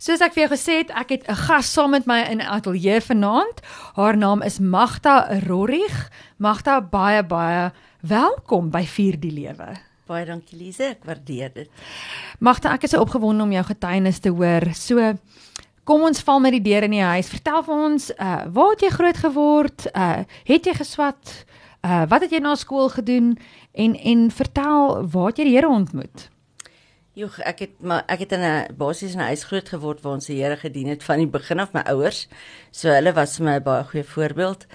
Soos ek vir jou gesê het, ek het 'n gas saam met my in ateljee vanaand. Haar naam is Magda Rorrig. Magda, baie baie welkom by Vier die Lewe. Baie dankie Lize, ek waardeer dit. Magda, ek is so opgewonde om jou getuienis te hoor. So Kom ons val met die deur in die huis. Vertel vir ons, uh waar het jy groot geword? Uh het jy geswat? Uh wat het jy na skool gedoen? En en vertel waar het jy die Here ontmoet? Joeg, ek het maar ek het in 'n basies in 'n huis groot geword waar ons die Here gedien het van die begin af my ouers. So hulle was vir my 'n baie goeie voorbeeld.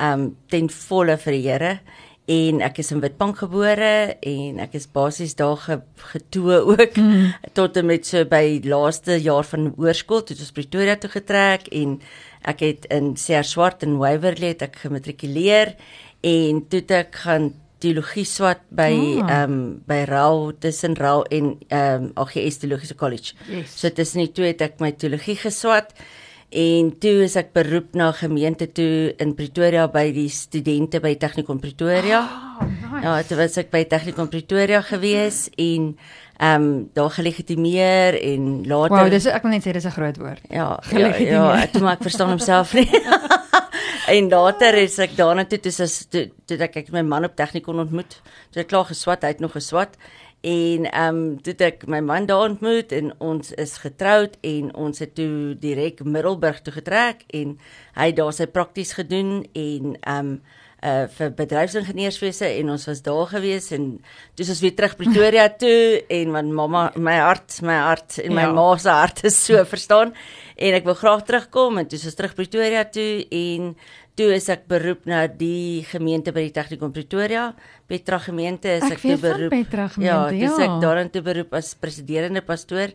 Um ten volle vir die Here en ek is in Witbank gebore en ek is basies daar ge, getoe ook mm. tot en met so by laaste jaar van hoërskool toe ons Pretoria toe getrek en ek het in Seer Swart en Waverley het ek gematrikuleer en toe ek gaan teologie swat by ah. ehm oh. um, by Rau tussen Rau en ehm um, AGS Teologiese College. Yes. So tussen die twee het ek my teologie geswat en toe is ek beroep na gemeente toe in Pretoria by die studente by Technikon Pretoria. Oh, nice. Ja, dit was ek by Technikon Pretoria gewees en ehm um, daar gelegitimeer en later Wow, dis ek wil net sê dis 'n groot woord. Ja, ja, ja, ek maak verstaan homself nie. en later is ek daarna toe toe as toe, toe ek ek my man op tegnikon ontmoet. Toe ek klaar geswat, hy het nog geswat en ehm um, toe ek my man daar ontmoet en ons is getroud en ons het toe direk Middelburg toe getrek en hy daar sy prakties gedoen en ehm um, uh vir bedryfsingenieurswese en ons was daar gewees en toe ons weer terug Pretoria toe en want mamma my hart my hart en my ja. ma se hart is so verstaan en ek wil graag terugkom en toe ons terug Pretoria toe en toe is ek beroep na die gemeente by die Tegnikon Pretoria. Petra gemeente is ek, ek toe beroep. Petra gemeente, ja dis ja. ek daarin toe beroep as presiderende pastoor.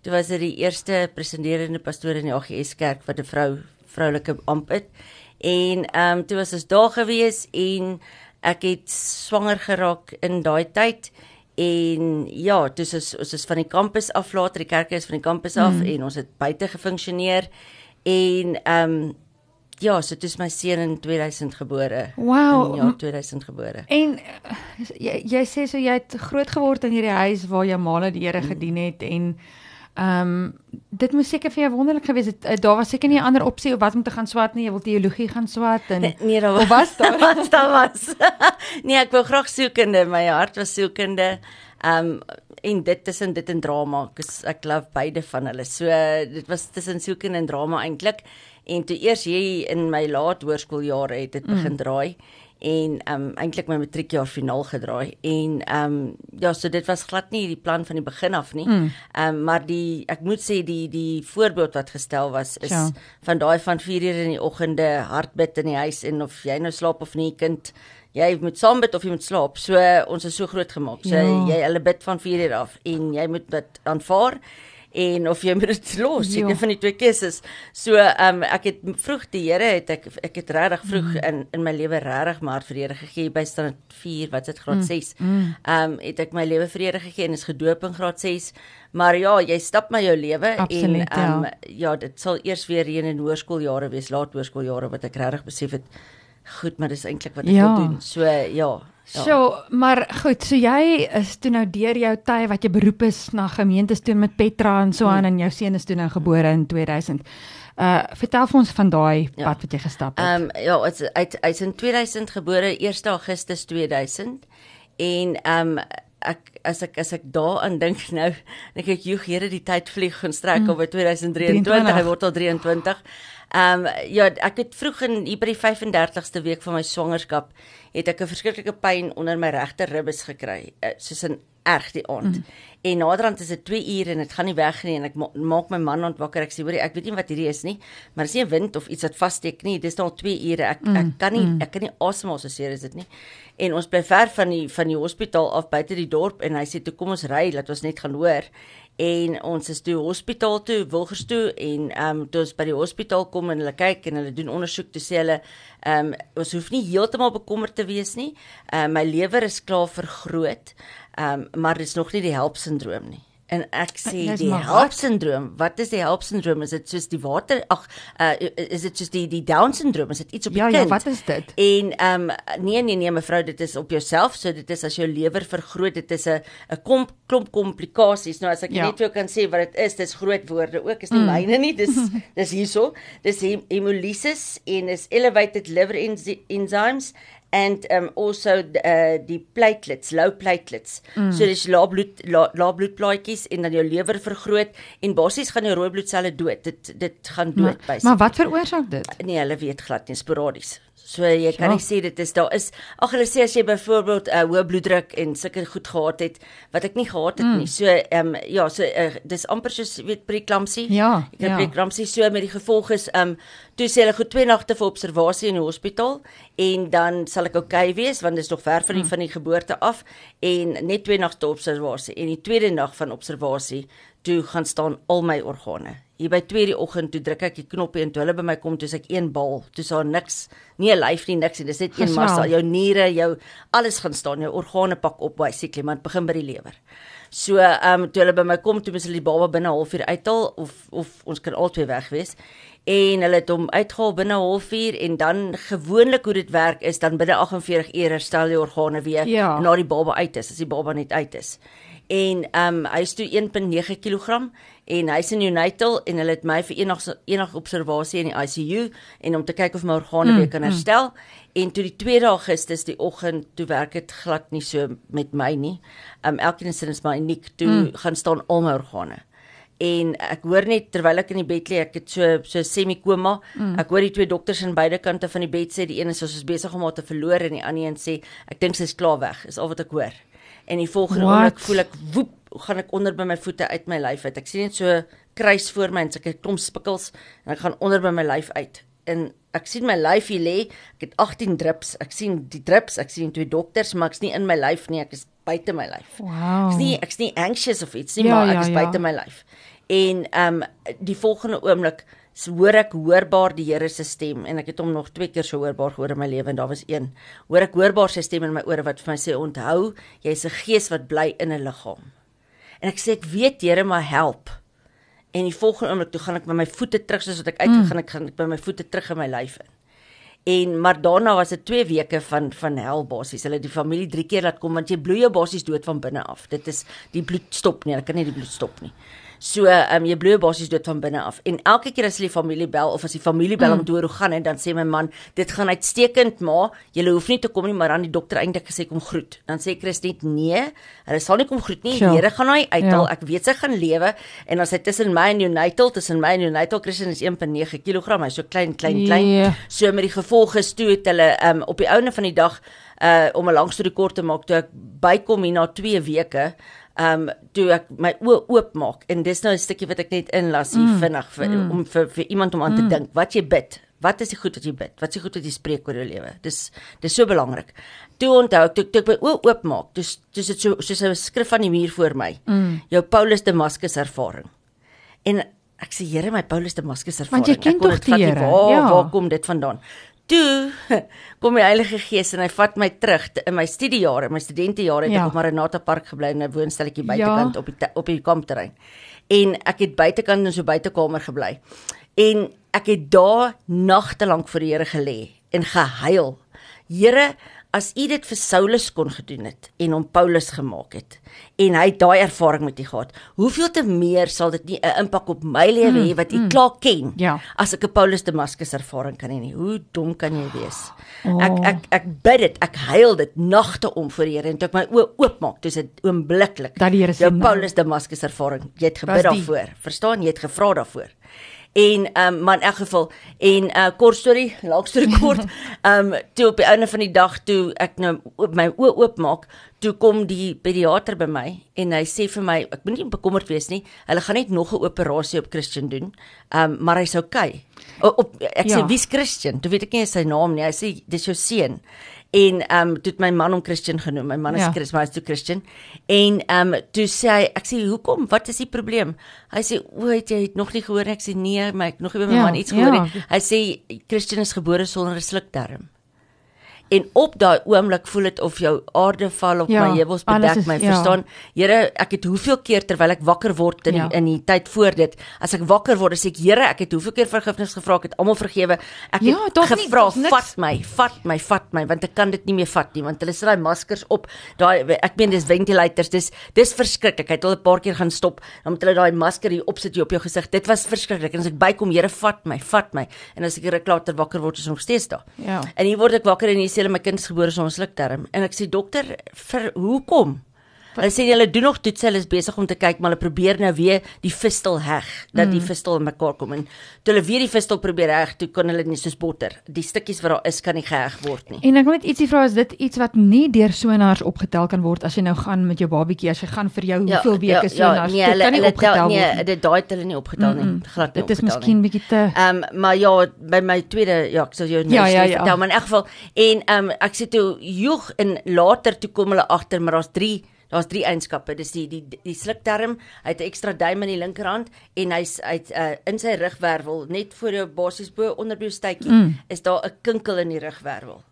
Toe was dit die eerste presiderende pastoor in die AGS kerk wat 'n vrou vroulike amp het. En ehm um, toe was ons daar gewees en ek het swanger geraak in daai tyd en ja, toe is ons is van die kampus af later, die kerk is van die kampus af mm. en ons het buite gefunksioneer en ehm um, ja, so toe is my seun in 2000 gebore. Wow. Ja, 2000 gebore. En jy jy sê so jy het groot geword in hierdie huis waar jou ma die Here gedien het en Ehm um, dit moes seker vir jou wonderlik gewees het. Uh, daar was seker nie 'n ander opsie of wat om te gaan swat nie. Jy wil teologie gaan swat en nee, nee daar was, was daar was daar was. nee, ek wou graag sielkunde. My hart was sielkunde. Ehm um, en dit tussen dit en drama. Ek ek love beide van hulle. So dit was tussen sielkunde en drama eintlik. En toe eers jy in my laat hoërskooljare het dit begin mm. draai en ehm um, eintlik my matriekjaar finaal gedraai en ehm um, ja so dit was glad nie die plan van die begin af nie. Mm. Ehm mm. um, maar die ek moet sê die die voorbeeld wat gestel was is ja. van daai van 4 uur in die oggende hartbid in die huis en of jy nou slaap of nie kind jy moet saam bid of jy moet slaap. So ons is so groot gemaak. So ja. jy hulle bid van 4 uur af en jy moet dit aanvaar en of jy moet dit los, ja. een van die twee keuses. So ehm um, ek het vroeg die Here het ek ek het regtig vroeg mm. in in my lewe regtig maar vir die Here gegee by staan 4, wat is dit graad 6. Mm. Mm. Ehm um, het ek my lewe vir die Here gegee en is gedoop in graad 6. Maar ja, jy stap my jou lewe en ehm um, ja. ja, dit sal eers weer hier in hoërskooljare wees, laat hoërskooljare wat ek regtig besef het goed, maar dis eintlik wat ek ja. wil doen. So ja. Ja. So, maar goed, so jy is toe nou deur jou tyd wat jy beroep is na gemeentes toe met Petra en so aan hmm. en jou seun is toe nou gebore in 2000. Uh vertel vir ons van daai ja. pad wat jy gestap het. Ehm um, ja, hy's uit hy's in 2000 gebore, 1 Augustus 2000 en ehm um, ek as ek as ek daaraan dink nou, dink ek jy Here die tyd vlieg en strek mm. oor 2023, 23. hy word al 23. Ehm um, ja, ek het vroeg in hier by die 35ste week van my swangerskap het ek 'n verskriklike pyn onder my regter ribbes gekry, uh, soos 'n erg die aand. Mm. En naderhand is dit 2 ure en dit gaan nie weg nie en ek ma maak my man ontwakker. Ek sê hoor ek weet nie wat hierdie is nie, maar dis nie 'n wind of iets wat vassteek nie. Dis al 2 ure. Ek mm. ek kan nie mm. ek kan nie asemhaal so seer is dit nie. En ons bly ver van die van die hospitaal af buite die dorp en hy sê toe kom ons ry dat ons net gaan hoor en ons is toe hospitaal toe Wilgers toe en ehm um, toe ons by die hospitaal kom en hulle kyk en hulle doen ondersoek toe sê hulle ehm um, ons hoef nie heeltemal bekommerd te wees nie. Ehm uh, my lewer is klaar vergroot. Ehm um, maar dit is nog nie die HELP sindroom nie. En ek sê die HELP wat? syndroom, wat is die HELP syndroom? Is dit soos die water ag uh, is dit soos die die Down syndroom? Is dit iets op die Ja, kind? ja, wat is dit? En ehm um, nee nee nee mevrou, dit is op jouself, so dit is as jou lewer vergroot, dit is 'n 'n klomp klomp komplikasies. Nou as ek Ja. net vir jou kan sê wat dit is, dis groot woorde ook, is nie mm. myne nie, dis dis hierso. Dis hem- hemolysis en is elevated liver enzy- enzymes and um also uh die platelets, low platelets. Mm. So dis lae bloed lae la bloedplaatjies en dan jou lewer vergroot en basies gaan jou rooi bloedselle dood. Dit dit gaan dood by. maar wat veroorsaak dit? Nee, hulle weet glad nie sporadies. So jy kan Ja. nie sê dit is daar is ag hulle sê as jy byvoorbeeld 'n uh, hoë bloeddruk en sulke goed gehad het wat ek nie gehad het mm. nie. So ehm um, ja, so uh, dis amper soos weet preeklampsie. Ja, Ek het ja. preeklampsie so met die gevolg is ehm um, toe sê hulle goed twee nagte vir observasie in die hospitaal en dan sal ek oukei okay wees want dit is nog ver van die mm. van die geboorte af en net twee nagte observasie en die tweede nag van observasie toe gaan staan al my organe. Hier by 2 die oggend toe druk ek die knoppie en toe hulle by my kom, toe is ek een bal. Toe is daar niks, nie 'n lyf nie, niks nie. Dis net een massa. Jou niere, jou alles gaan staan. Jou organe pak op basically, maar dit begin by die lewer. So, ehm um, toe hulle by my kom, toe moes hulle die baba binne 'n halfuur uithaal of of ons kan albei weg wees. En hulle het hom uitgehaal binne 'n halfuur en dan gewoonlik hoe dit werk is dan binne 48 ure herstel die organe weer Ja. na die baba uit is, as die baba net uit is. En ehm um, hy's toe 1.9 kg en hy's in neonatal en hulle het my vir enig enig observasie in die ICU en om te kyk of my organe mm, weer kan herstel. Mm. En toe die 2 Augustus die oggend toe werk dit glad nie so met my nie. Um, elkeen sin is maar uniek. Toe mm. gaan staan al my organe en ek hoor net terwyl ek in die bed lê ek het so so semi-koma mm. ek hoor die twee dokters aan beide kante van die bed sê die een is ons is besig om haar te verloor en die ander een sê ek dink sy's klaar weg is al wat ek hoor en die volgende oomblik voel ek woep gaan ek onder by my voete uit my lyf uit. Ek sien net so kruis voor my en sulke klomp spikkels en ek gaan onder by my lyf uit. En ek sien my lyf hier lê. Ek het 18 drips. Ek sien die drips ek sien twee dokters maar ek's nie in my lyf nie. Ek is buite my lyf. Wow. Ek's nie ek's nie anxious of iets nie, Ja, maar ek ja, is ja. buite my lyf. En ehm um, die volgende oomblik hoor ek hoorbaar die Here se stem en ek het hom nog twee keer so hoorbaar gehoor in my lewe en daar was een. Hoor ek hoorbaar sy stem in my ore wat vir my sê onthou, jy's 'n gees wat bly in 'n liggaam. En ek sê ek weet Here maar help. En die volgende oomblik toe gaan ek met my voete terug soos wat ek uitgegaan ek gaan ek by my voete terug in my lyf in. En maar daarna was dit 2 weke van van hel basies. Hulle het die familie 3 keer laat kom want jy bloei jou basies dood van binne af. Dit is die bloed stop nie. Hulle kan nie die bloed stop nie. So, ehm um, jy bloei jou basies dood van binne af. En elke keer as die familie bel of as die familie bel mm. om te hoor hoe gaan dit, dan sê my man, dit gaan uitstekend, maar jy hoef nie te kom nie, maar dan die dokter eintlik gesê kom groet. Dan sê Chris net nee, hulle sal nie kom groet nie. Die Here gaan haar uithaal. Ja. Ek weet sy gaan lewe en dan sy tussen my en neonatal, tussen my en neonatal Christian is 1.9 kg. Hy's so klein, klein, klein. Ja. So met die gevolge toe het hulle um, op die ouene van die dag uh om 'n lang storie kort te maak toe ek bykom hier na 2 weke um toe ek my oë oop maak en dis nou 'n stukkie wat ek net inlas hier mm. vinnig vir, mm. om vir vir iemand om aan te dink wat jy bid Wat is die goed wat jy bid? Wat is die goed wat jy spreek oor jou lewe? Dis dis so belangrik. Toe onthou ek toe, toe ek my oë oop maak, dis dis dit so soos 'n skrif aan die muur voor my. Mm. Jou Paulus Damaskus ervaring. En ek sê Here, my Paulus Damaskus ervaring. Want jy ken tog die Here, Waar ja. waar kom dit vandaan? Toe kom die Heilige Gees en hy vat my terug te- in my studiejare, my studentejare het Ja. ek op Maranatha Park gebly in 'n woonstelletjie buitekant op die op die kampterrein. En ek het buitekant in so 'n buitekamer gebly. En ek het daar nagte lank voor die Here gelê en gehuil. Here, as U dit vir Saulus kon gedoen het en hom Paulus gemaak het en hy het daai ervaring met U gehad, hoeveel te meer sal dit nie 'n impak op my lewe hê wat U klaar ken? Ja. as ek 'n Paulus Damaskus ervaring kan hê nie. Hoe dom kan jy wees? Oh. Ek ek ek bid dit, ek huil dit nagte om voor die Here en toe ek my oë oopmaak, dis dit oombliklik. Dat die Here sê, jou nou. Paulus Damaskus ervaring. Jy het gebid daarvoor. Verstaan? Jy het gevra daarvoor. En ehm um, maar in elk geval en uh, kort storie, lank storie kort. Ehm um, toe op die einde van die dag toe ek nou oop, my oë oopmaak, toe kom die pediater by my en hy sê vir my ek moenie bekommerd wees nie. Hulle gaan net nog 'n operasie op Christian doen. Ehm um, maar hy's okay. O, op ek Ja. sê wie's Christian? Toe weet ek nie sy naam nie. Hy sê dis jou seun. En ehm um, toe my man hom Christian genoem. My man is Ja. Chris, maar hy's toe Christian. En ehm um, toe sê hy, ek sê hoekom? Wat is die probleem? Hy sê o, het jy het nog nie gehoor nie? Ek sê nee, maar ek nog nie by my Ja, man iets gehoor ja. nie. Hy sê Christian is gebore sonder 'n slukdarm. En op daai oomblik voel dit of jou aarde val op Ja, my heuwels bedek is- my ja. verstaan. Here ek het hoeveel keer terwyl ek wakker word in Ja. in die tyd voor dit as ek wakker word sê ek Here ek het hoeveel keer vergifnis gevra ek het almal vergewe. Ek Ja, het gevra vat my vat my vat my want ek kan dit nie meer vat nie want hulle sit daai maskers op. Daai ek meen dis ventilators dis dis verskriklik. Hy het al 'n paar keer gaan stop dan moet hulle daai masker hier opsit hier op jou gesig dit was verskriklik. En as ek bykom Here vat my vat my en as ek ruk later wakker word is ek nog steeds daar. Ja. En hier word ek wakker en hier hulle my kind is gebore sonder slukterm en ek sê dokter vir hoekom? Hulle sê hulle doen nog toetse, hulle is besig om te kyk maar hulle probeer nou weer die fistel heg dat Mm. die fistel in mekaar kom en toe hulle weer die fistel probeer heg, toe kan hulle nie soos botter. Die stukkies wat daar is kan nie geheg word nie. En ek net ietsie vra is dit iets wat nie deur sonars opgetel kan word as jy nou gaan met jou babatjie as jy gaan vir jou hoeveel weke sonars nee, dit hulle kan nie hulle opgetel tel, word nee, nie. dit daai het hulle nie opgetel nie. Mm-mm. Glad nie Dit is miskien bietjie te Ehm um, maar ja, by my tweede ja, ek sal jou nou Ja, ja, steeds ja. vertel, maar in elk geval en ehm um, ek sê toe joeg en later toe kom hulle agter maar daar's 3 Daar's drie eienskappe. Dis die die die slukterm, hy het 'n ekstra duim in die linkerhand en hy's hy't uh, in sy rugwervel net voor jou basies bo onder jou stytjie Mm. is daar 'n kinkel in die rugwervel.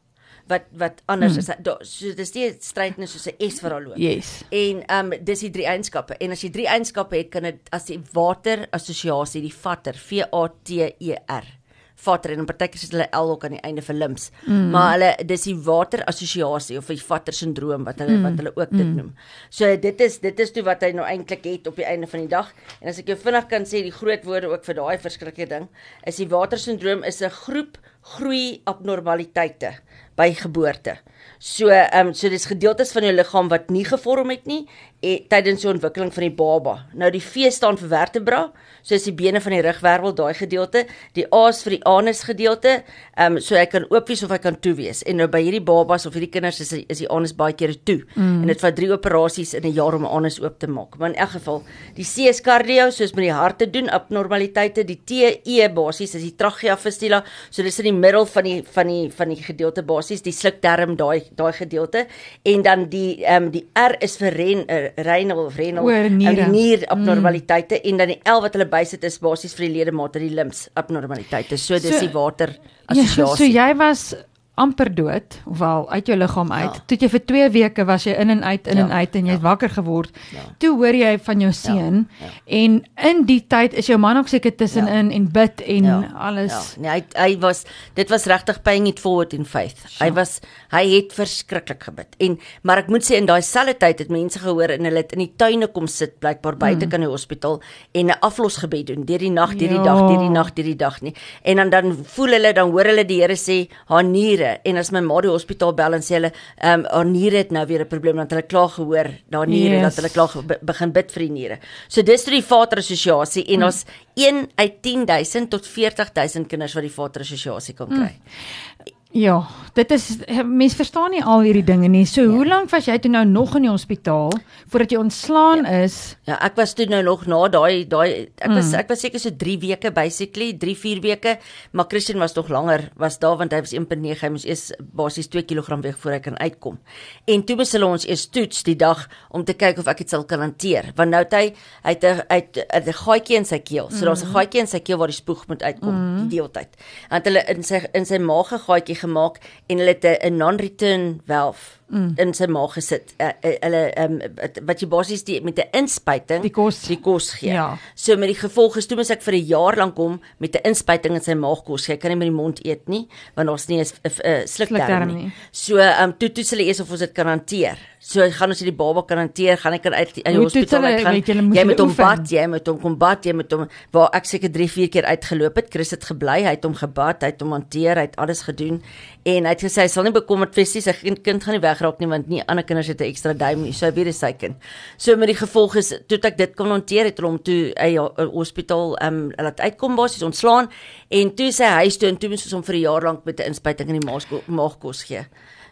Wat wat anders mm. is. Daar so dis nie stryd net soos 'n S wat daar loop. Yes. En ehm um, dis die drie eienskappe. En as jy drie eienskappe het, kan dit as die water assosiasie, die vatter, V A T E R. Vatter en in partykeer sit hulle L ook aan die einde vir limbs. Mm. Maar hulle dis die water assosiasie of die vatter sindroom wat hulle mm. wat hulle ook dit Mm. noem. So dit is dit is toe wat hy nou eintlik het op die einde van die dag. En as ek jou vinnig kan sê die groot woorde ook vir daai verskriklike ding, is die water sindroom is 'n groep groei abnormaliteite by geboorte. So ehm um, so dis gedeeltes van jou liggaam wat nie gevorm het nie e, tydens die ontwikkeling van die baba. Nou die V staan vir vertebra, so is die bene van die rugwervel daai gedeelte, die A is vir die anus gedeelte, ehm um, so hy kan oop wees of hy kan toe wees. En nou by hierdie babas of hierdie kinders is is die anus baie keer toe mm. en dit vat 3 operasies in 'n jaar om 'n anus oop te maak. Maar in elk geval, die C is cardio, soos met die hart te doen, abnormaliteite, die T E basies is die trachea fistula, so dis in die middel van die van die van die gedeelte basies, die slukdarm daai daai gedeelte en dan die ehm um, die R is vir ren uh, renal of renal nier abnormaliteite mm. en dan die L wat hulle bysit is basies vir die ledemate, die limbs abnormaliteite. So dis So- die water Ja, assosiasie. so jy was amper dood wel uit jou liggaam uit. Ja. Toe jy vir 2 weke was jy in en uit in Ja, en uit en jy het wakker geword. Ja. Toe hoor jy van jou seun ja. en in die tyd is jou man ook seker tussenin en bid en alles. Ja, nee, hy hy was dit was regtig paying it forward in faith. Hy was hy het verskriklik gebid. En maar ek moet sê in daai selfde tyd het mense gehoor en hulle het in die tuine kom sit blykbaar buite Mm. kan die hospitaal en 'n aflosgebed doen deur die nag, deur die Ja. dag, deur die nag, deur die dag nie. En dan dan voel hulle dan hoor hulle die Here sê haar niere en as my ma die hospitaal bel en sê hulle ehm um, haar niere het nou weer 'n probleem want hulle klaar gehoor daar niere Yes. dat hulle klaar be- begin bid vir die niere. So dis toe die Vader assosiasie en ons 1 uit 10000 tot 40000 kinders wat die Vader assosiasie kan kry. Ja, dit is mense verstaan nie al hierdie dinge nie. So Ja. hoe lank was jy toe nou nog in die hospitaal voordat jy ontslaan is? Ja, ek was toe nou nog na daai daai ek was Mm. ek was seker so 3 weke basically, 3 4 weke, maar Christian was nog langer, was daar want hy was 1.9, hy moes eers basies 2 kg weeg voor hy kan uitkom. En toe moes hulle ons eers toets die dag om te kyk of ek dit sal kan hanteer, want nou het hy hy het 'n hy het 'n gaatjie in sy keel. So daar's 'n gaatjie in sy keel waar die spoeg moet uitkom Mm. die deeltyd. Want hulle in sy in sy maag 'n gaatjie gemaak en hulle het 'n- non-return valve Mm. in sy maag gesit. Uh, uh, hulle um, wat jy basies die met 'n inspuiting Die kos. die kos gee. Ja. So met die gevolg is toe moet ek vir 'n jaar lank hom met 'n inspuiting in sy maag kos gee. Hy kan nie met die mond eet nie want daar's nie 'n uh, Slukdarm nie. So um toe toets hulle eers of ons dit kan hanteer. So gaan ons die baba kan hanteer, gaan ek kan uit uit die hospitaal uit gaan. Weet julle, moet Jy moet hom bad, jy moet hom kom bad, jy moet hom waar ek seker 3 4 keer uitgeloop het. Chris het gebly, hy het hom gebad, hy het hom hanteer, hy het alles gedoen en hy het gesê hy sal nie bekommerd wees nie, sy kind, gaan nie wegraak nie want nie ander kinders het 'n ekstra duim nie. So hy weet dis sy kind. So met die gevolg is toe ek dit kon hanteer het hulle hom toe hy hospitaal ehm um, laat uitkom basies ontslaan en toe sy huis toe en toe moes ons hom vir 'n jaar lank met 'n inspuiting in die maagko- maagkos gee.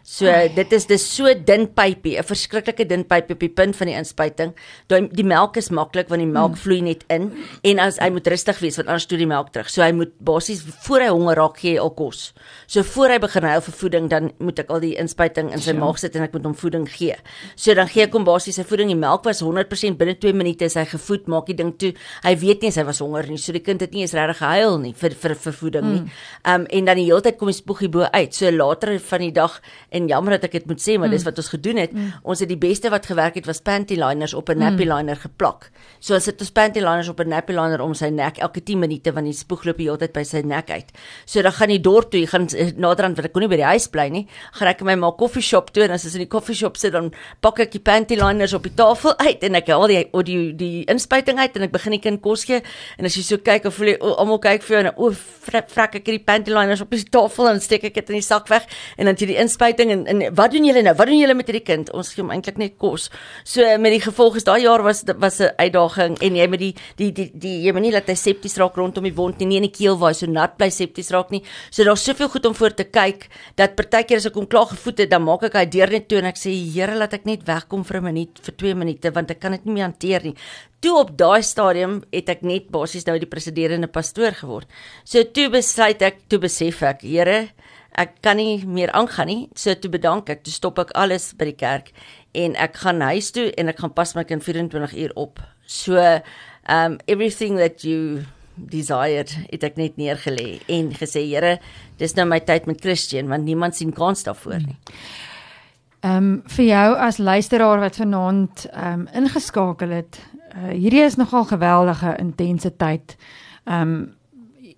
So Ai. dit is dis so dun pypie, 'n verskriklike dun pypie op die punt van die inspuiting. Die, die melk is maklik want die melk mm. vloei net in en as hy moet rustig wees want anders toe die melk terug. So hy moet basies voor hy honger raak gee al kos. So voor hy begin huil vir voeding dan moet ek al die inspuiting in sy ja. maag sit en ek moet hom voeding gee. So dan gee ek hom basies sy voeding. Die melk was 100% binne 2 minute is hy gevoed, maak die ding toe. Hy weet nie hy was honger nie. So die kind het nie eens regtig gehuil nie vir vir vir voeding nie. Mm. Um en dan die hele tyd kom die spoegie bo uit. So later van die dag en jammer dat ek dit moet sê, maar mm. dis wat ons gedoen het. Mm. Ons het die beste wat gewerk het was panty liners op 'n nappy mm. liner geplak. So as dit ons panty liners op 'n nappy liner om sy nek elke 10 minute want die spoeg loop die hele tyd by sy nek uit. So dan gaan hy dorp toe, hy gaan eh, naderhand want ek kon nie by die huis bly nie. Gaan ek my maar koffie shop toe en as ons in die koffie shop sit dan pak ek die panty liners op die tafel uit en ek haal die die die, die inspuiting uit en ek begin die kind kos gee en as jy so kyk of voel jy almal kyk vir jou en o vrek ek hierdie panty liners op die tafel en steek ek dit in die sak weg en dan jy die inspuiting en, en wat doen julle nou? Wat doen julle met hierdie kind? Ons gee hom eintlik net kos. So met die gevolg is daai jaar was was 'n uitdaging en jy met die die die die jy moet nie laat hy septies raak rondom die wond nie, nie in die keel waar hy so nat bly septies raak nie. So daar's soveel goed om voor te kyk dat partykeer as ek hom klaar gevoed het, dan maak ek hy deur net toe en ek sê Here laat ek net wegkom vir 'n minuut vir 2 minute want ek kan dit nie meer hanteer nie. Toe op daai stadium het ek net basies nou die presiderende pastoor geword. So toe besluit ek, toe besef ek, Here, ek kan nie meer aangaan nie. So toe bedank ek, toe stop ek alles by die kerk en ek gaan huis toe en ek gaan pas my kind 24 uur op. So um everything that you desired het ek net neergelê en gesê Here, dis nou my tyd met Christian want niemand sien kans daarvoor nie. Ehm um, vir jou as luisteraar wat vanaand ehm um, ingeskakel het, uh, hierdie is nogal geweldige intense tyd. Ehm um,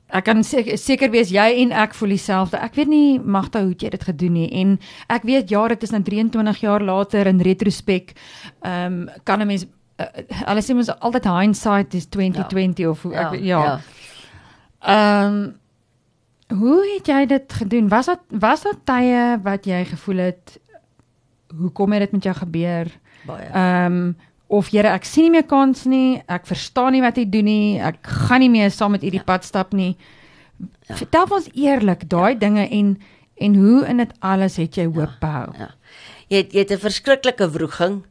Ek kan seker seker wees jy en ek voel dieselfde. Ek weet nie magte hoe jy dit gedoen nie en ek weet ja, dit is nou 23 jaar later in retrospek. Ehm um, kan 'n mens uh, alles sê mens altyd hindsight is 2020 ja. of hoe, ek ja. ja. Ehm um, hoe het jy dit gedoen? Was dit was dit tye wat jy gevoel het hoe kom dit met jou gebeur? Baie. Ehm um, of Here ek sien nie meer kans nie, ek verstaan nie wat hy doen nie, ek gaan nie meer saam met u die ja. pad stap nie. Ja. Vertel ons eerlik daai ja. dinge en en hoe in dit alles het jy hoop ja. behou? Ja. Jy het, jy het 'n verskriklike wroging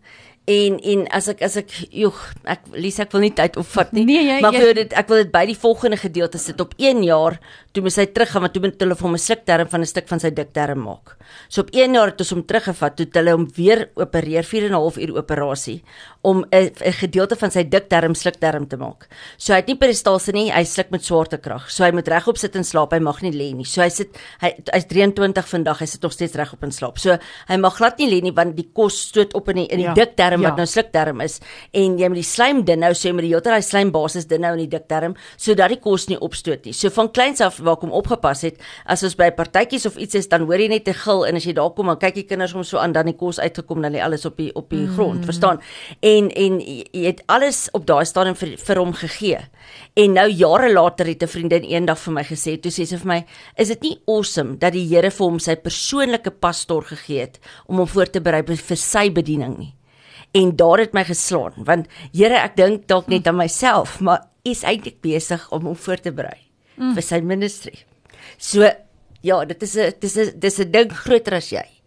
en en as ek as ek joh ek lees ek wil nie tyd opvat nie nee, jy, maar ek wil dit ek wil dit by die volgende gedeelte sit op 1 jaar toe moet hy teruggaan want toe moet hulle vir hom 'n slukterm van 'n stuk van sy dikterm maak. So op 1 jaar het ons hom teruggevat toe hulle hom weer opereer 4 en 'n half uur operasie om 'n 'n gedeelte van sy dikterm slukterm te maak. So hy het nie peristalse nie, hy sluk met swaartekrag. So hy moet regop sit en slaap, hy mag nie lê nie. So hy sit hy hy's 23 vandag, hy sit nog steeds regop en slaap. So hy mag glad nie lê nie want die kos stoot op in die in die ja, dikterm ja. wat nou slukterm is en jy moet die slaim dun nou so jy moet die hele tyd hy slaimbasis dun nou in die dikterm sodat die kos nie opstoot nie. So van kleins af waar kom opgepas het. As ons by partytjies of iets is, dan hoor jy net 'n gil en as jy daar kom, dan kyk die kinders hom so aan, dan die kos uitgekom, dan lê alles op die op die mm. grond, verstaan? En en jy het alles op daai stadium vir, vir hom gegee. En nou jare later het 'n vriendin eendag vir my gesê, toe sê sy vir my, "Is dit nie awesome dat die Here vir hom sy persoonlike pastoor gegee het om hom voor te berei vir sy bediening nie?" En daar het my geslaan, want Here, ek dink dalk net aan myself, maar is eintlik besig om hom voor te berei mm. vir sy ministry. So ja, dit is 'n dis 'n dis 'n ding groter as jy.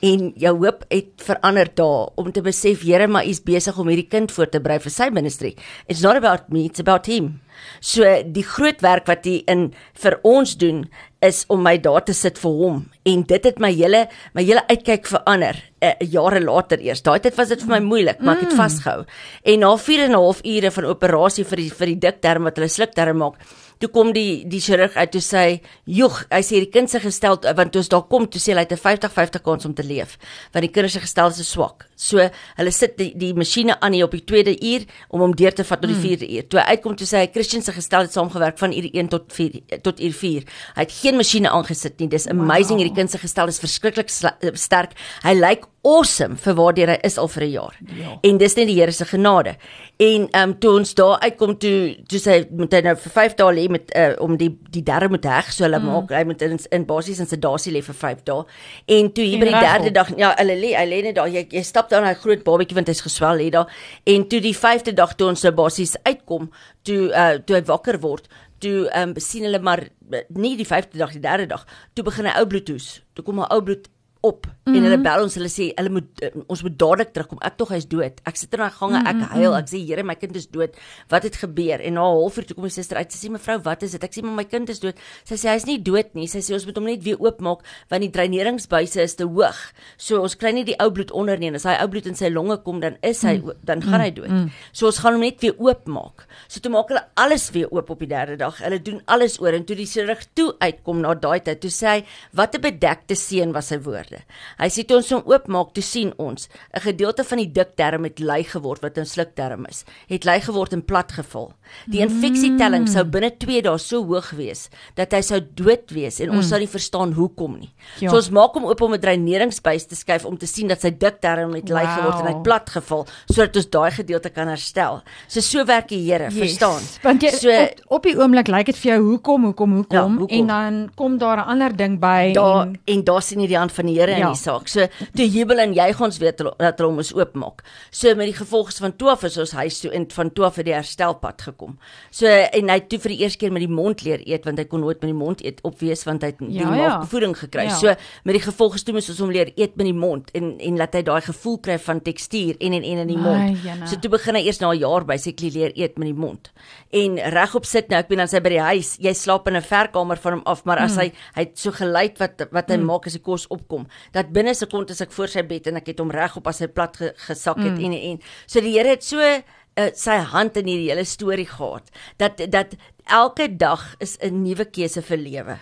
En jou hoop het verander daar om te besef Here, maar U is besig om hierdie kind voor te berei vir sy ministry. It's not about me, it's about him. So die groot werk wat hy in vir ons doen is om my daar te sit vir hom en dit het my hele my hele uitkyk verander uh, jare later eers. Daai tyd was dit vir my moeilik, maar ek het mm. vasgehou. En na 4 en 'n half ure van operasie vir die vir die dikterm wat hulle slukterm maak, toe kom die die chirurg uit toe sê joeg hy sê die kind se gestel want toe ons daar kom toe sê hy het 'n 50 50 kans om te leef want die kinders se gestel is swak. So hulle sit die die masjiene aan hier op die tweede uur om hom deur te vat tot die 4de hmm. uur. Toe hy uitkom toe sê hy Christian se gestel het saamgewerk van uur 1 tot 4 tot uur 4 hy het geen masjiene aangesit nie. Dis amazing wow. hierdie kind se gestel is verskriklik sterk. Hy lyk awesome vir waar hy is al vir 'n jaar. Ja. En dis net die Here se genade. En ehm um, toe ons daar uitkom toe toe sê moet hy nou vir 5 dae lê met uh, om die die derde moet heg so hulle mm. maak hy moet in, in basies in sedasie lê vir 5 dae. En toe hier by die derde dag ja hulle lê hy lê net daar jy, jy stap daar 'n groot babatjie want hy's geswel lê daar. En toe die 5de dag toe ons nou basies uitkom toe uh, toe hy wakker word toe ehm um, sien hulle maar nie die 5de dag die derde dag toe begin hy ou bloed toes. Toe kom hy ou bloed op mm -hmm. en hulle bel ons hulle sê hulle moet uh, ons moet dadelik terugkom. Ek tog hy's dood. Ek sit in daai gange ek huil. ek sê Here my kind is dood. Wat het gebeur? En na 'n halfuur toe kom my suster uit. Sy sê mevrou wat is dit? Ek sê maar my kind is dood. Sy sê hy's nie dood nie. Sy sê ons moet hom net weer oopmaak want die dreineringsbuise is te hoog. So ons kry nie die ou bloed onder nie. En as hy ou bloed in sy longe kom dan is hy mm. dan gaan hy dood. mm. so ons gaan hom net weer oopmaak. So toe maak hulle alles weer oop op die derde dag. Hulle doen alles oor en toe die chirurg toe uitkom na daai tyd toe sê hy wat 'n bedekte seun was sy woorde. Hy sê toe ons hom oopmaak toe sien ons 'n gedeelte van die dikdarm het ly geword wat 'n slukdarm is. Het ly geword en plat geval. Die infeksietelling sou binne 2 dae so hoog wees dat hy sou dood wees en ons mm. sou nie verstaan hoekom nie. Ja. So ons maak hom oop om 'n dreineringsbuis te skuif om te sien dat sy dikdarm het ly wow. geword en hy het plat geval sodat ons daai gedeelte kan herstel. So so werk die Here, yes. verstaan? Want jy so, op, op die oomblik lyk dit vir jou hoekom hoekom hoekom, ja, hoekom en dan kom daar 'n ander ding by daar en, en daar sien jy die hand van die Here ja. in die saak. So toe jubel en juig ons weet dat hulle hom is oopmaak. So met die gevolge van Toaf is ons huis toe en van Toaf het die herstelpad gekom. So en hy toe vir die eerste keer met die mond leer eet want hy kon nooit met die mond eet opwees want hy het ja, die ja. voeding gekry. Ja. So met die gevolge toe moes ons hom leer eet met die mond en en laat hy daai gevoel kry van tekstuur en en en in die mond. Ay, so toe begin hy eers na 'n jaar sy leer eet met die mond. En regop sit nou ek ben dan sy by die huis. Jy slaap in 'n verkamer van hom af, maar as hmm. hy hy het so geluid wat wat hy hmm. maak as die kos opkom, dat binne sekondes ek voor sy bed en ek het hom reg op as hy plat ge, gesak het hmm. en en so die Here het so uh, sy hand in hierdie hele storie gehad dat dat elke dag is 'n nuwe keuse vir lewe.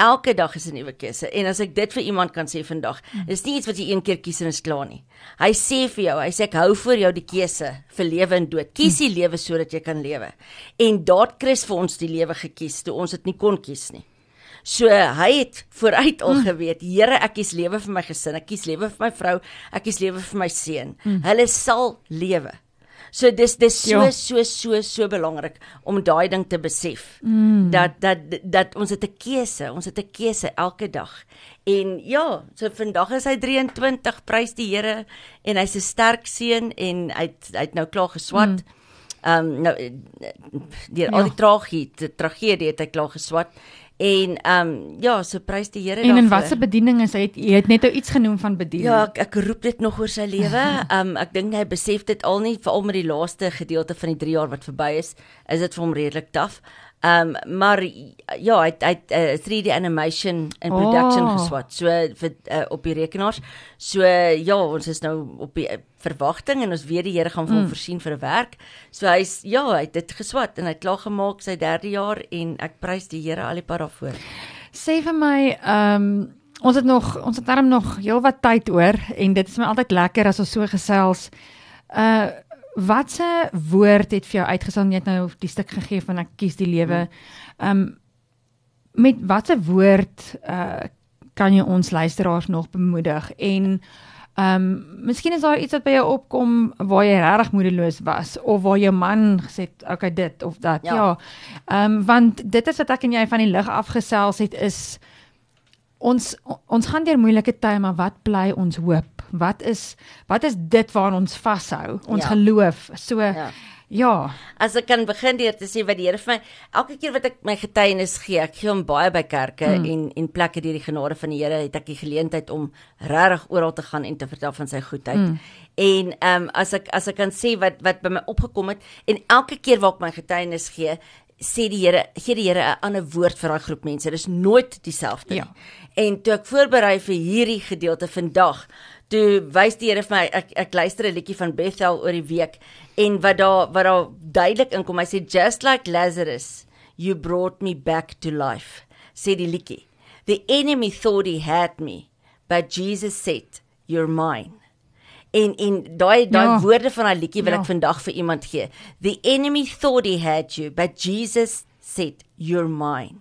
Elke dag is 'n nuwe keuse en as ek dit vir iemand kan sê vandag, is nie iets wat jy een keer kies en is klaar nie. Hy sê vir jou, hy sê ek hou vir jou die keuse vir lewe en dood. Kies die lewe sodat jy kan lewe. En daad Chris vir ons die lewe gekies toe ons dit nie kon kies nie. So hy het vooruit al geweet, Here, ek kies lewe vir my gesin, ek kies lewe vir my vrou, ek kies lewe vir my seun. Hulle sal lewe. So dis dis so ja. so so so belangrik om daai ding te besef. Mm. Dat dat dat ons het 'n keuse, ons het 'n keuse elke dag. En ja, so vandag is hy 23, prys die Here en hy's 'n sterk seun en hy't hy't nou klaar geswat. Mm. Ehm um, nou deur ja. al die tragedie, tragedie het hy klaar geswat En ehm um, ja, so prys die Here daarvoor. En in watter bediening is hy? Jy het net nou iets genoem van bediening. Ja, ek, ek roep dit nog oor sy lewe. Ehm um, ek dink hy besef dit al nie veral met die laaste gedeelte van die 3 jaar wat verby is, is dit vir hom redelik taaf. Ehm um, maar ja, hy hy uh, 3D animation en production oh. geswat. So vir uh, op die rekenaars. So ja, ons is nou op die uh, verwagting en ons weet die Here gaan vir hom mm. voorsien vir 'n werk. So hy's ja, hy het dit geswat en hy het klaar gemaak sy 3de jaar en ek prys die Here al die pad daarvoor. Sê vir my ehm um, ons het nog ons het darm nog heelwat tyd oor en dit is my altyd lekker as ons so gesels. Uh watse woord het vir jou uitgesaam jy het nou die stuk gegee van ek kies die lewe. Ehm um, met watse woord uh kan jy ons luisteraars nog bemoedig en ehm um, miskien is daar iets wat by jou opkom waar jy regtig moedeloos was of waar jou man gesê het okay dit of dat ja. Ehm ja. um, want dit is wat ek en jy van die lig afgesels het is ons ons gaan deur moeilike tye maar wat bly ons hoop wat is wat is dit waaraan ons vashou? Ons ja. geloof. So ja. Ja. As ek kan begin deur te sê wat die Here vir my elke keer wat ek my getuienis gee, ek gee hom baie by kerke mm. en en plekke deur die genade van die Here het ek die geleentheid om regtig oral te gaan en te vertel van sy goedheid. Mm. En ehm um, as ek as ek kan sê wat wat by my opgekom het en elke keer waar ek my getuienis gee, sê die Here, gee die Here 'n ander woord vir daai groep mense. Dit is nooit dieselfde nie. Ja. En toe ek voorberei vir hierdie gedeelte vandag, toe wys die Here vir my ek ek luister 'n liedjie van Bethel oor die week en wat daar wat daar duidelik inkom hy sê just like Lazarus you brought me back to life sê die liedjie the enemy thought he had me but Jesus said you're mine en en daai daai ja. woorde van daai liedjie wil ja. ek vandag vir iemand gee the enemy thought he had you but Jesus said you're mine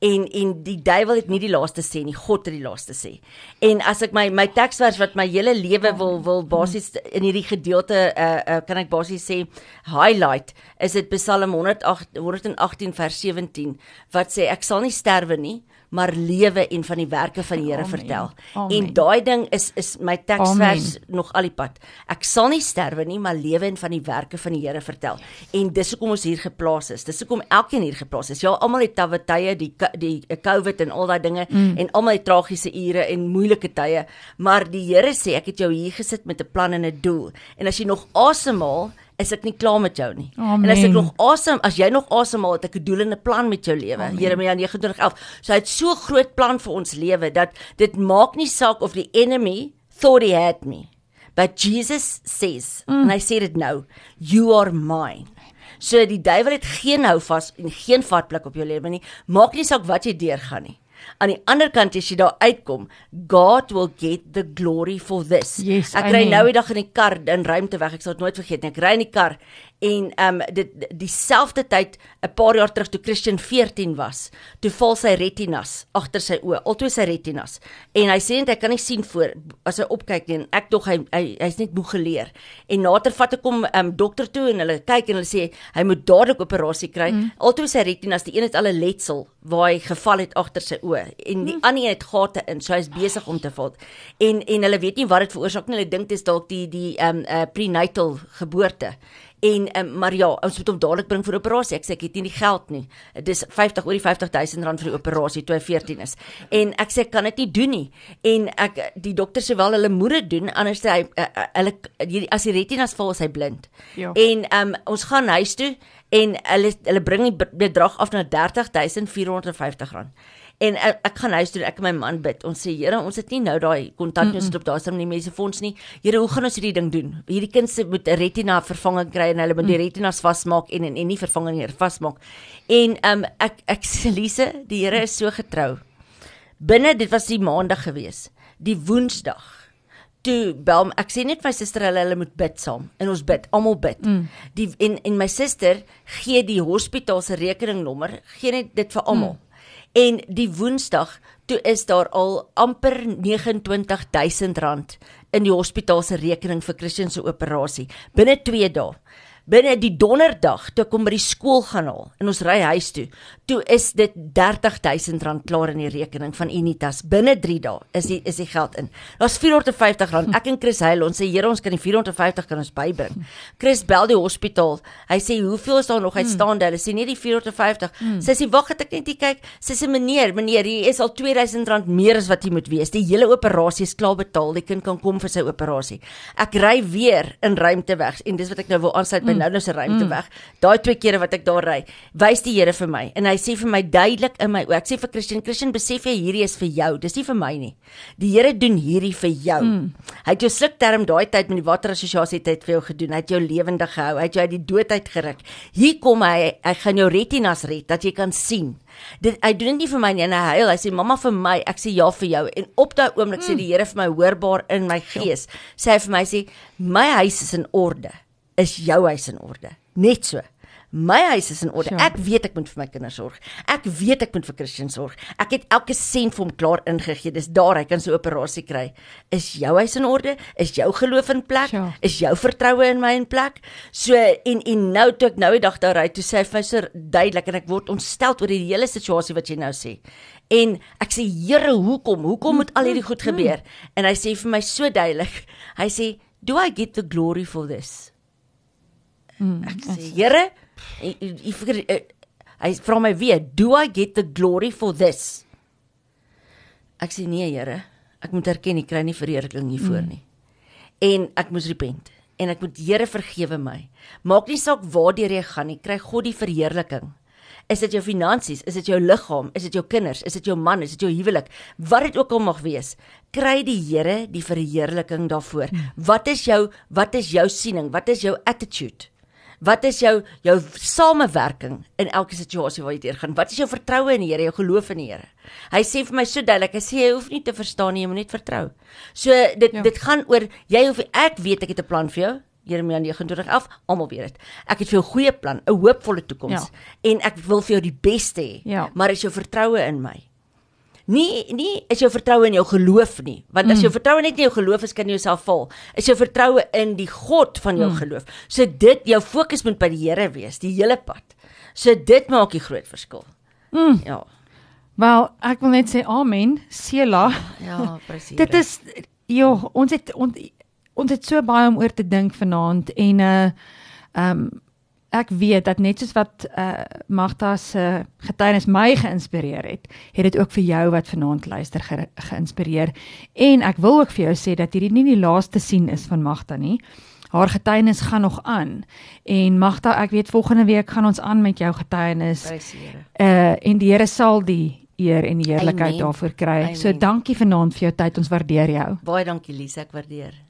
en en die duiwel het nie die laaste sê nie, God het die laaste sê. En as ek my my teksvers wat my hele lewe wil wil basies in hierdie gedeelte uh, uh kan ek basies sê highlight is dit Psalm 108 118 vers 17 wat sê ek sal nie sterwe nie maar lewe en van die werke van die Here vertel. Amen. En daai ding is is my teksvers nog al die pad. Ek sal nie sterwe nie, maar lewe en van die werke van die Here vertel. En dis hoekom ons hier geplaas is. Dis hoekom elkeen hier geplaas is. Ja, almal het tawwe tye, die die COVID en al daai dinge mm. en almal het tragiese ure en moeilike tye, maar die Here sê ek het jou hier gesit met 'n plan en 'n doel. En as jy nog asemhaal, is ek nie klaar met jou nie. Amen. En as ek nog asem, as jy nog asemhaal, het ek 'n doel en 'n plan met jou lewe. Jeremia 29:11. So hy het so groot plan vir ons lewe dat dit maak nie saak of die enemy thought he had me. But Jesus says, mm. and I said it now, you are mine. So die duiwel het geen hou vas en geen vatplek op jou lewe nie. Maak nie saak wat jy deurgaan nie. Aan die ander kant as jy daar uitkom, God will get the glory for this. Yes, ek ry nou die dag in die kar in ruimte weg. Ek sal dit nooit vergeet nie. Ek ry in die kar en ehm um, dit dieselfde tyd 'n paar jaar terug toe Christian 14 was, toe val sy retinas agter sy oë, altoe sy retinas. En hy sê net hy kan nie sien voor as hy opkyk nie en ek dog hy hy hy's net moeg geleer. En later vat ek hom ehm um, dokter toe en hulle kyk en hulle sê hy moet dadelik operasie kry. Mm. Altoe sy retinas, die een het al 'n letsel waar hy geval het agter sy oë en die mm. ander een het gate in, so hy's besig om te val. En en hulle weet nie wat dit veroorsaak nie. Hulle dink dit is dalk die die ehm um, uh, prenatal geboorte. En um, maar ja, ons moet hom dadelik bring vir operasie. Ek sê ek het nie die geld nie. Dit is 50 oor die 50000 rand vir die operasie toe hy 14 is. En ek sê ek kan dit nie doen nie. En ek die dokter sê wel hulle moet dit doen anders hy uh, uh, hulle as die retinas val is hy blind. Ja. En um, ons gaan huis toe en hulle hulle bring die be- bedrag af na 30450 rand. En ek, ek gaan huis toe ek en my man bid. Ons sê Here, ons het nie nou daai kontant ons op daar's nie mense vir ons nie. Here, hoe gaan ons hierdie ding doen? Hierdie kind se moet 'n retina vervanging kry en hulle moet die retinas vasmaak en en, en nie vervanging hier vasmaak. En um ek ek sê Lise, die Here is so getrou. Binne dit was die maandag gewees. Die woensdag toe bel ek sê net my suster hulle hulle moet bid saam en ons bid almal bid mm. die en en my suster gee die hospitaal se rekeningnommer gee net dit vir almal mm. En die woensdag toe is daar al amper 29000 rand in die hospitaal se rekening vir Christian se operasie. Binne 2 dae binne die donderdag toe ek hom by die skool gaan haal en ons ry huis toe toe is dit 30000 rand klaar in die rekening van Unitas. Binne 3 dae is die is die geld in. Daar's 450 rand ek en Chris huil ons sê Here ons kan die 450 kan ons bybring. Chris bel die hospitaal. Hy sê hoeveel is daar nog staan daar hulle sê nee die 450 sy sê wag het ek net hier kyk. Sy sê meneer meneer hier is al 2000 rand meer as wat jy moet wees. Die hele operasie is klaar betaal. Die kind kan kom vir sy operasie. Ek ry weer in ruimte weg en dis wat ek nou wil aansluit by nou nou se ruimte weg. Daai twee kere wat ek daar ry wys die Here vir my en hy sê vir my duidelik in my oë. Ek sê vir Christian Christian besef jy hierdie is vir jou? Dis nie vir my nie. Die Here doen hierdie vir jou. Mm. hy het jou slukterm daai tyd met die waterassosiasie tyd vir jou gedoen. Hy het jou lewendig gehou. Hy het jou uit die dood uit geruk. Hier kom hy. Hy gaan jou retinas red dat jy kan sien. Dit hy doen dit nie vir my nie en hy huil. Hy sê mamma vir my ek sê ja vir jou. En op daai oomblik mm. sê die Here vir my hoorbaar in my gees. Sê hy vir my sê my huis is in orde is jou huis in orde net so My huis is in orde. Ja. Ek weet ek moet vir my kinders sorg. Ek weet ek moet vir Christian sorg. Ek het elke sent vir hom klaar ingegee. Dis daar hy kan sy operasie kry. Is jou huis in orde? Is jou geloof in plek? Ja. Is jou vertroue in my in plek? So en en nou toe ek nou die dag daar ry, toe sê hy vir so duidelik en ek word ontstel oor die hele situasie wat jy nou sê. En ek sê Here, hoekom? Hoekom moet al hierdie goed gebeur? En hy sê vir my so duidelik. Hy sê, "Do I get the glory for this?" Ek sê, Here, hy hy vir- eh, hy vra my weer, "Do I get the glory for this?" Ek sê, "Nee, Here, ek moet erken ek kry nie verheerliking hiervoor nie." En ek moes repent en ek moet Here vergewe my. Maak nie saak waartoe jy gaan nie, kry God die verheerliking. Is dit jou finansies, is dit jou liggaam, is dit jou kinders, is dit jou man, is dit jou huwelik, wat dit ook al mag wees, kry die Here die verheerliking daarvoor. Wat is jou wat is jou siening? Wat is jou attitude? Wat is jou jou samewerking in elke situasie waar jy deurgaan? Wat is jou vertroue in die Here, jou geloof in die Here? Hy sê vir my so duidelik, hy sê jy hoef nie te verstaan nie, jy moet net vertrou. So dit Ja. dit gaan oor jy hoef ek weet ek het 'n plan vir jou. Jeremia 29:11, almal weet dit. Ek het vir jou 'n goeie plan, 'n hoopvolle toekoms Ja. en ek wil vir jou die beste hê. Ja. Maar is jou vertroue in my? Nie nie is jou vertroue in jou geloof nie, want as jou vertroue net in jou geloof is, kan jy jouself val. Is jou vertroue in die God van jou mm. geloof. So dit jou fokus moet by die Here wees, die hele pad. So dit maak die groot verskil. Mm. Ja. Wel, ek wil net sê amen. Sela. Ja, presies. Dit is ja, ons het ons, ons het so baie om oor te dink vanaand en uh ehm um, ek weet dat net soos wat uh Magda se getuienis my geïnspireer het, het dit ook vir jou wat vanaand luister ge, geïnspireer. En ek wil ook vir jou sê dat hierdie nie die laaste sien is van Magda nie. Haar getuienis gaan nog aan. En Magda, ek weet volgende week gaan ons aan met jou getuienis. Uh en die Here sal die eer en die heerlikheid Amen. daarvoor kry. So Amen. dankie vanaand vir jou tyd. Ons waardeer jou. Baie dankie Lisa, ek waardeer.